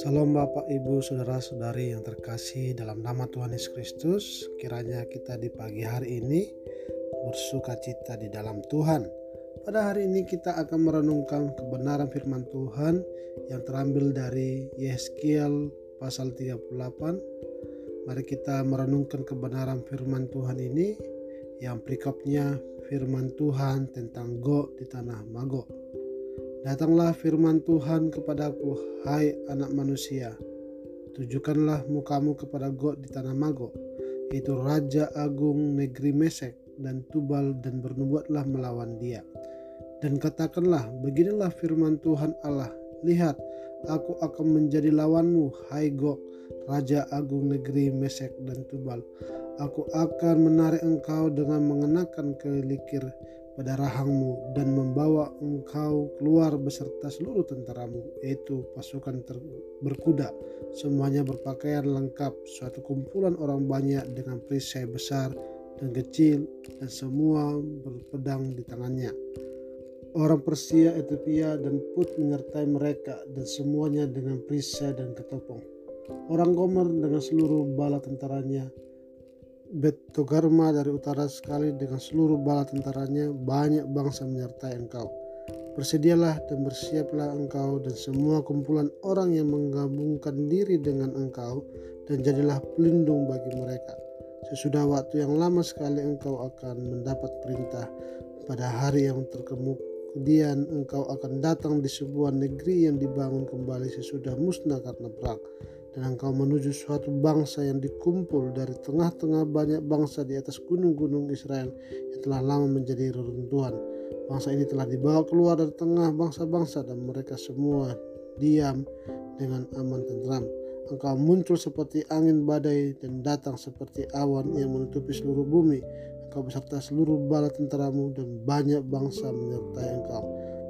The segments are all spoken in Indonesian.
Salam Bapak, Ibu, Saudara-saudari yang terkasih dalam nama Tuhan Yesus Kristus. Kiranya kita di pagi hari ini bersuka cita di dalam Tuhan. Pada hari ini kita akan merenungkan kebenaran firman Tuhan yang terambil dari Yeskiel pasal 38. Mari kita merenungkan kebenaran firman Tuhan ini yang berikutnya firman Tuhan tentang Go di tanah Magog. Datanglah firman Tuhan kepadaku, hai anak manusia. Tujukanlah mukamu kepada God di tanah Mago, itu Raja Agung negeri Mesek dan Tubal dan bernubuatlah melawan dia. Dan katakanlah, beginilah firman Tuhan Allah, lihat, aku akan menjadi lawanmu, hai Gog, Raja Agung negeri Mesek dan Tubal. Aku akan menarik engkau dengan mengenakan kelikir pada rahangmu dan membawa engkau keluar beserta seluruh tentaramu yaitu pasukan berkuda. Semuanya berpakaian lengkap suatu kumpulan orang banyak dengan perisai besar dan kecil dan semua berpedang di tangannya. Orang Persia, Ethiopia dan Put menyertai mereka dan semuanya dengan perisai dan ketopong. Orang Gomer dengan seluruh bala tentaranya Betogarma dari utara sekali dengan seluruh bala tentaranya banyak bangsa menyertai engkau. Bersedialah dan bersiaplah engkau dan semua kumpulan orang yang menggabungkan diri dengan engkau dan jadilah pelindung bagi mereka. Sesudah waktu yang lama sekali engkau akan mendapat perintah pada hari yang terkemuk kemudian engkau akan datang di sebuah negeri yang dibangun kembali sesudah musnah karena perang dan engkau menuju suatu bangsa yang dikumpul dari tengah-tengah banyak bangsa di atas gunung-gunung Israel yang telah lama menjadi reruntuhan. Bangsa ini telah dibawa keluar dari tengah bangsa-bangsa dan mereka semua diam dengan aman tentram. Engkau muncul seperti angin badai dan datang seperti awan yang menutupi seluruh bumi. Engkau beserta seluruh bala tentaramu dan banyak bangsa menyertai engkau.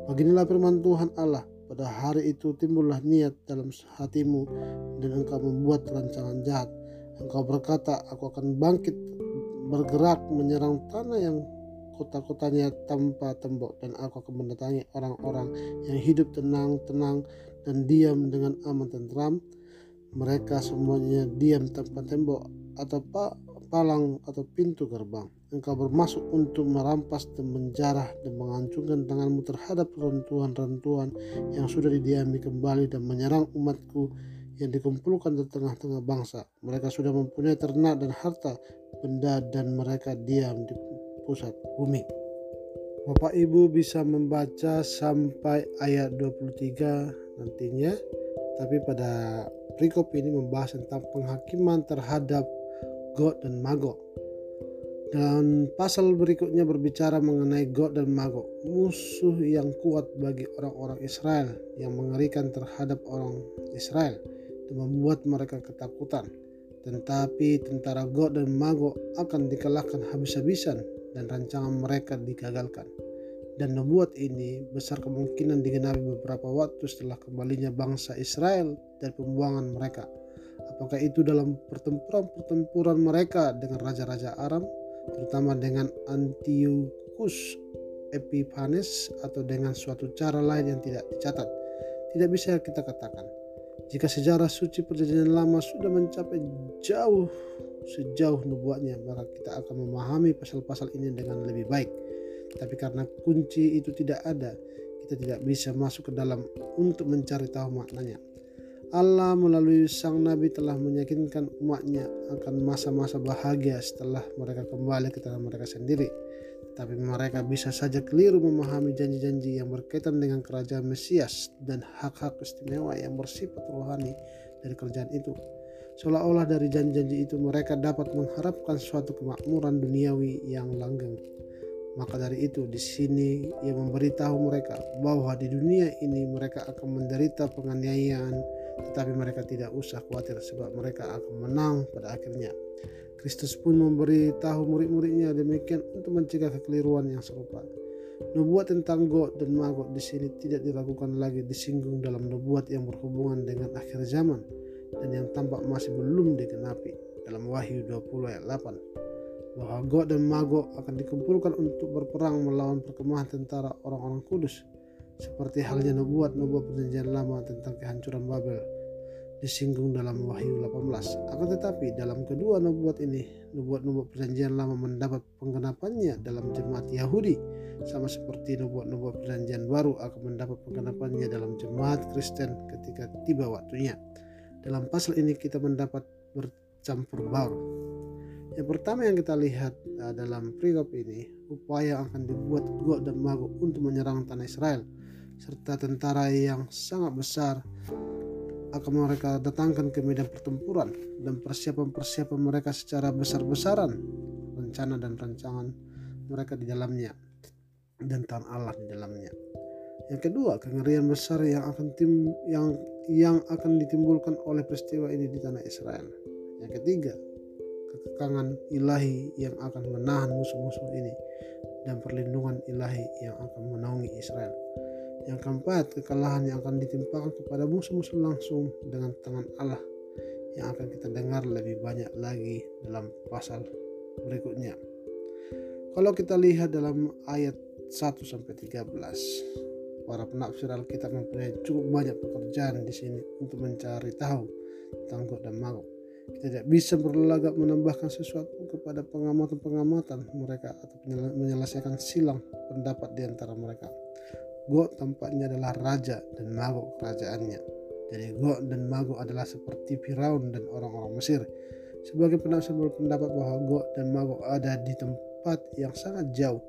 Beginilah firman Tuhan Allah pada hari itu timbullah niat dalam hatimu dan engkau membuat rancangan jahat. Engkau berkata, aku akan bangkit bergerak menyerang tanah yang kota-kotanya tanpa tembok dan aku akan mendatangi orang-orang yang hidup tenang-tenang dan diam dengan aman tentram. Mereka semuanya diam tanpa tembok atau palang atau pintu gerbang. Engkau bermasuk untuk merampas dan menjarah dan menghancurkan tanganmu terhadap rentuan-rentuan yang sudah didiami kembali dan menyerang umatku yang dikumpulkan di tengah-tengah bangsa. Mereka sudah mempunyai ternak dan harta benda dan mereka diam di pusat bumi. Bapak Ibu bisa membaca sampai ayat 23 nantinya. Tapi pada perikop ini membahas tentang penghakiman terhadap God dan Magog. Dan pasal berikutnya berbicara mengenai God dan Magog, musuh yang kuat bagi orang-orang Israel yang mengerikan terhadap orang Israel dan membuat mereka ketakutan. Tetapi tentara God dan Magog akan dikalahkan habis-habisan dan rancangan mereka digagalkan. Dan nubuat ini besar kemungkinan digenapi beberapa waktu setelah kembalinya bangsa Israel dari pembuangan mereka apakah itu dalam pertempuran-pertempuran mereka dengan raja-raja Aram, terutama dengan Antiochus Epiphanes atau dengan suatu cara lain yang tidak dicatat. Tidak bisa kita katakan. Jika sejarah suci perjanjian lama sudah mencapai jauh sejauh nubuatnya, maka kita akan memahami pasal-pasal ini dengan lebih baik. Tapi karena kunci itu tidak ada, kita tidak bisa masuk ke dalam untuk mencari tahu maknanya. Allah melalui sang nabi telah meyakinkan umatnya akan masa-masa bahagia setelah mereka kembali ke tanah mereka sendiri. Tapi mereka bisa saja keliru memahami janji-janji yang berkaitan dengan kerajaan Mesias dan hak-hak istimewa yang bersifat rohani dari kerajaan itu. Seolah-olah dari janji-janji itu mereka dapat mengharapkan suatu kemakmuran duniawi yang langgeng. Maka dari itu di sini ia memberitahu mereka bahwa di dunia ini mereka akan menderita penganiayaan, tetapi mereka tidak usah khawatir sebab mereka akan menang pada akhirnya. Kristus pun memberitahu murid-muridnya demikian untuk mencegah kekeliruan yang serupa. Nubuat tentang God dan Magog di sini tidak diragukan lagi disinggung dalam nubuat yang berhubungan dengan akhir zaman dan yang tampak masih belum digenapi dalam Wahyu 20 ayat 8 bahwa God dan Magog akan dikumpulkan untuk berperang melawan perkemahan tentara orang-orang kudus seperti halnya nubuat-nubuat perjanjian lama tentang kehancuran Babel disinggung dalam Wahyu 18. Akan tetapi dalam kedua nubuat ini, nubuat-nubuat perjanjian lama mendapat penggenapannya dalam jemaat Yahudi, sama seperti nubuat-nubuat perjanjian baru akan mendapat penggenapannya dalam jemaat Kristen ketika tiba waktunya. Dalam pasal ini kita mendapat bercampur baur. Yang pertama yang kita lihat uh, dalam perikop ini, upaya akan dibuat Gog dan Magog untuk menyerang tanah Israel, serta tentara yang sangat besar akan mereka datangkan ke medan pertempuran dan persiapan-persiapan mereka secara besar-besaran rencana dan rancangan mereka di dalamnya dan tanah Allah di dalamnya. Yang kedua, kengerian besar yang akan tim yang yang akan ditimbulkan oleh peristiwa ini di tanah Israel. Yang ketiga, kekekangan ilahi yang akan menahan musuh-musuh ini dan perlindungan ilahi yang akan menaungi Israel. Yang keempat, kekalahan yang akan ditimpakan kepada musuh-musuh langsung dengan tangan Allah yang akan kita dengar lebih banyak lagi dalam pasal berikutnya. Kalau kita lihat dalam ayat 1 sampai 13, para penafsir Alkitab mempunyai cukup banyak pekerjaan di sini untuk mencari tahu tentang Gog dan Magog. Kita tidak bisa berlagak menambahkan sesuatu kepada pengamatan-pengamatan mereka atau menyelesaikan silang pendapat di antara mereka. Gog tampaknya adalah raja dan Magog kerajaannya. Jadi Gog dan Magog adalah seperti Firaun dan orang-orang Mesir. Sebagai penafsir berpendapat bahwa Gog dan Magog ada di tempat yang sangat jauh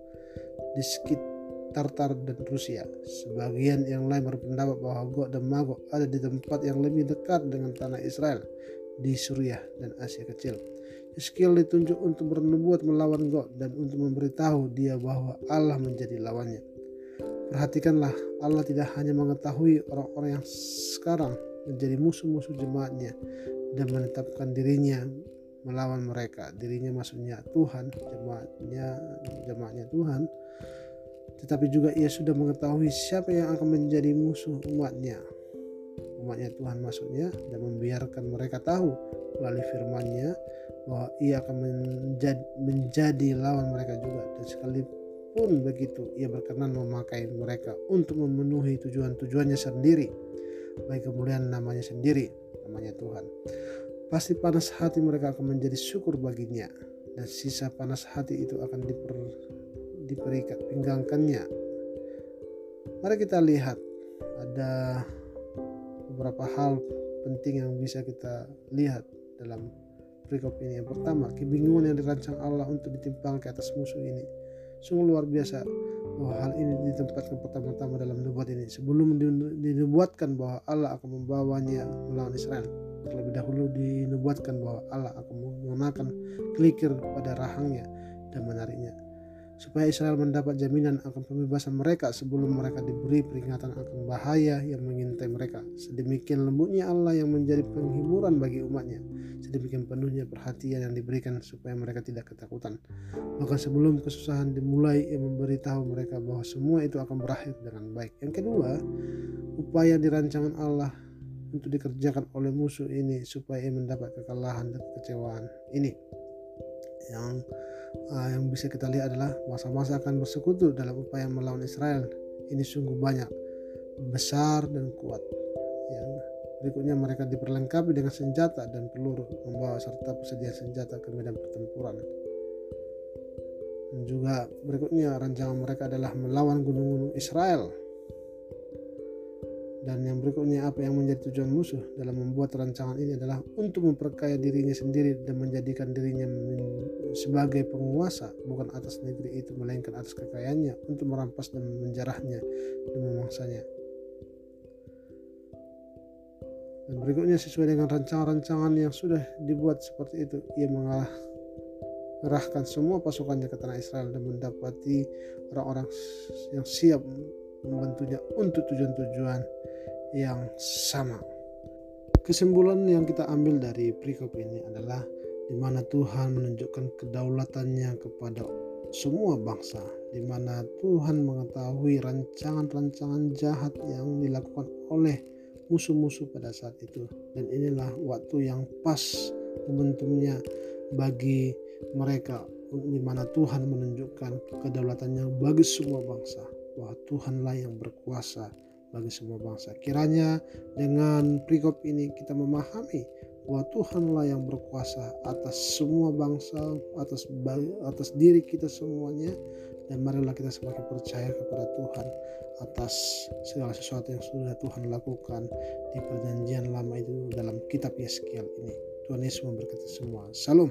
di sekitar Tartar dan Rusia. Sebagian yang lain berpendapat bahwa Gog dan Magog ada di tempat yang lebih dekat dengan tanah Israel di Suriah dan Asia Kecil. Skill ditunjuk untuk bernubuat melawan Gog dan untuk memberitahu dia bahwa Allah menjadi lawannya. Perhatikanlah, Allah tidak hanya mengetahui orang-orang yang sekarang menjadi musuh-musuh jemaatnya dan menetapkan dirinya melawan mereka. Dirinya maksudnya Tuhan, jemaatnya jemaatnya Tuhan. Tetapi juga ia sudah mengetahui siapa yang akan menjadi musuh umatnya. Umatnya Tuhan maksudnya dan membiarkan mereka tahu melalui firman-Nya bahwa ia akan menjadi, menjadi lawan mereka juga dan sekalipun pun begitu ia berkenan memakai mereka untuk memenuhi tujuan-tujuannya sendiri. Baik kemuliaan namanya sendiri namanya Tuhan pasti panas hati mereka akan menjadi syukur baginya dan sisa panas hati itu akan diper, diperikat pinggangkannya mari kita lihat ada beberapa hal penting yang bisa kita lihat dalam perikop ini. Yang pertama kebingungan yang dirancang Allah untuk ditimpang ke atas musuh ini Sungguh luar biasa bahwa hal ini ditempatkan pertama-tama dalam nubuat ini. Sebelum dinubuatkan bahwa Allah akan membawanya melawan Israel terlebih dahulu dinubuatkan bahwa Allah akan menggunakan kelikir pada rahangnya dan menariknya supaya Israel mendapat jaminan akan pembebasan mereka sebelum mereka diberi peringatan akan bahaya yang mengintai mereka. Sedemikian lembutnya Allah yang menjadi penghiburan bagi umatnya. Sedemikian penuhnya perhatian yang diberikan supaya mereka tidak ketakutan. Maka sebelum kesusahan dimulai, ia memberitahu mereka bahwa semua itu akan berakhir dengan baik. Yang kedua, upaya dirancangan Allah untuk dikerjakan oleh musuh ini supaya ia mendapat kekalahan dan kekecewaan ini yang yang bisa kita lihat adalah masa-masa akan bersekutu dalam upaya melawan Israel. Ini sungguh banyak besar dan kuat. Yang berikutnya mereka diperlengkapi dengan senjata dan peluru membawa serta persediaan senjata ke medan pertempuran. Dan juga berikutnya rancangan mereka adalah melawan gunung-gunung Israel dan yang berikutnya apa yang menjadi tujuan musuh dalam membuat rancangan ini adalah untuk memperkaya dirinya sendiri dan menjadikan dirinya sebagai penguasa bukan atas negeri itu melainkan atas kekayaannya untuk merampas dan menjarahnya dan memangsanya. Dan berikutnya sesuai dengan rancangan-rancangan yang sudah dibuat seperti itu, ia mengarahkan semua pasukannya ke tanah Israel dan mendapati orang-orang yang siap membantunya untuk tujuan-tujuan yang sama. Kesimpulan yang kita ambil dari perikop ini adalah di mana Tuhan menunjukkan kedaulatannya kepada semua bangsa, di mana Tuhan mengetahui rancangan-rancangan jahat yang dilakukan oleh musuh-musuh pada saat itu. Dan inilah waktu yang pas momentumnya bagi mereka di mana Tuhan menunjukkan kedaulatannya bagi semua bangsa bahwa Tuhanlah yang berkuasa bagi semua bangsa. Kiranya dengan perikop ini kita memahami bahwa Tuhanlah yang berkuasa atas semua bangsa, atas atas diri kita semuanya dan marilah kita semakin percaya kepada Tuhan atas segala sesuatu yang sudah Tuhan lakukan di perjanjian lama itu dalam kitab Yeskiel ini. Tuhan Yesus memberkati semua. Salam.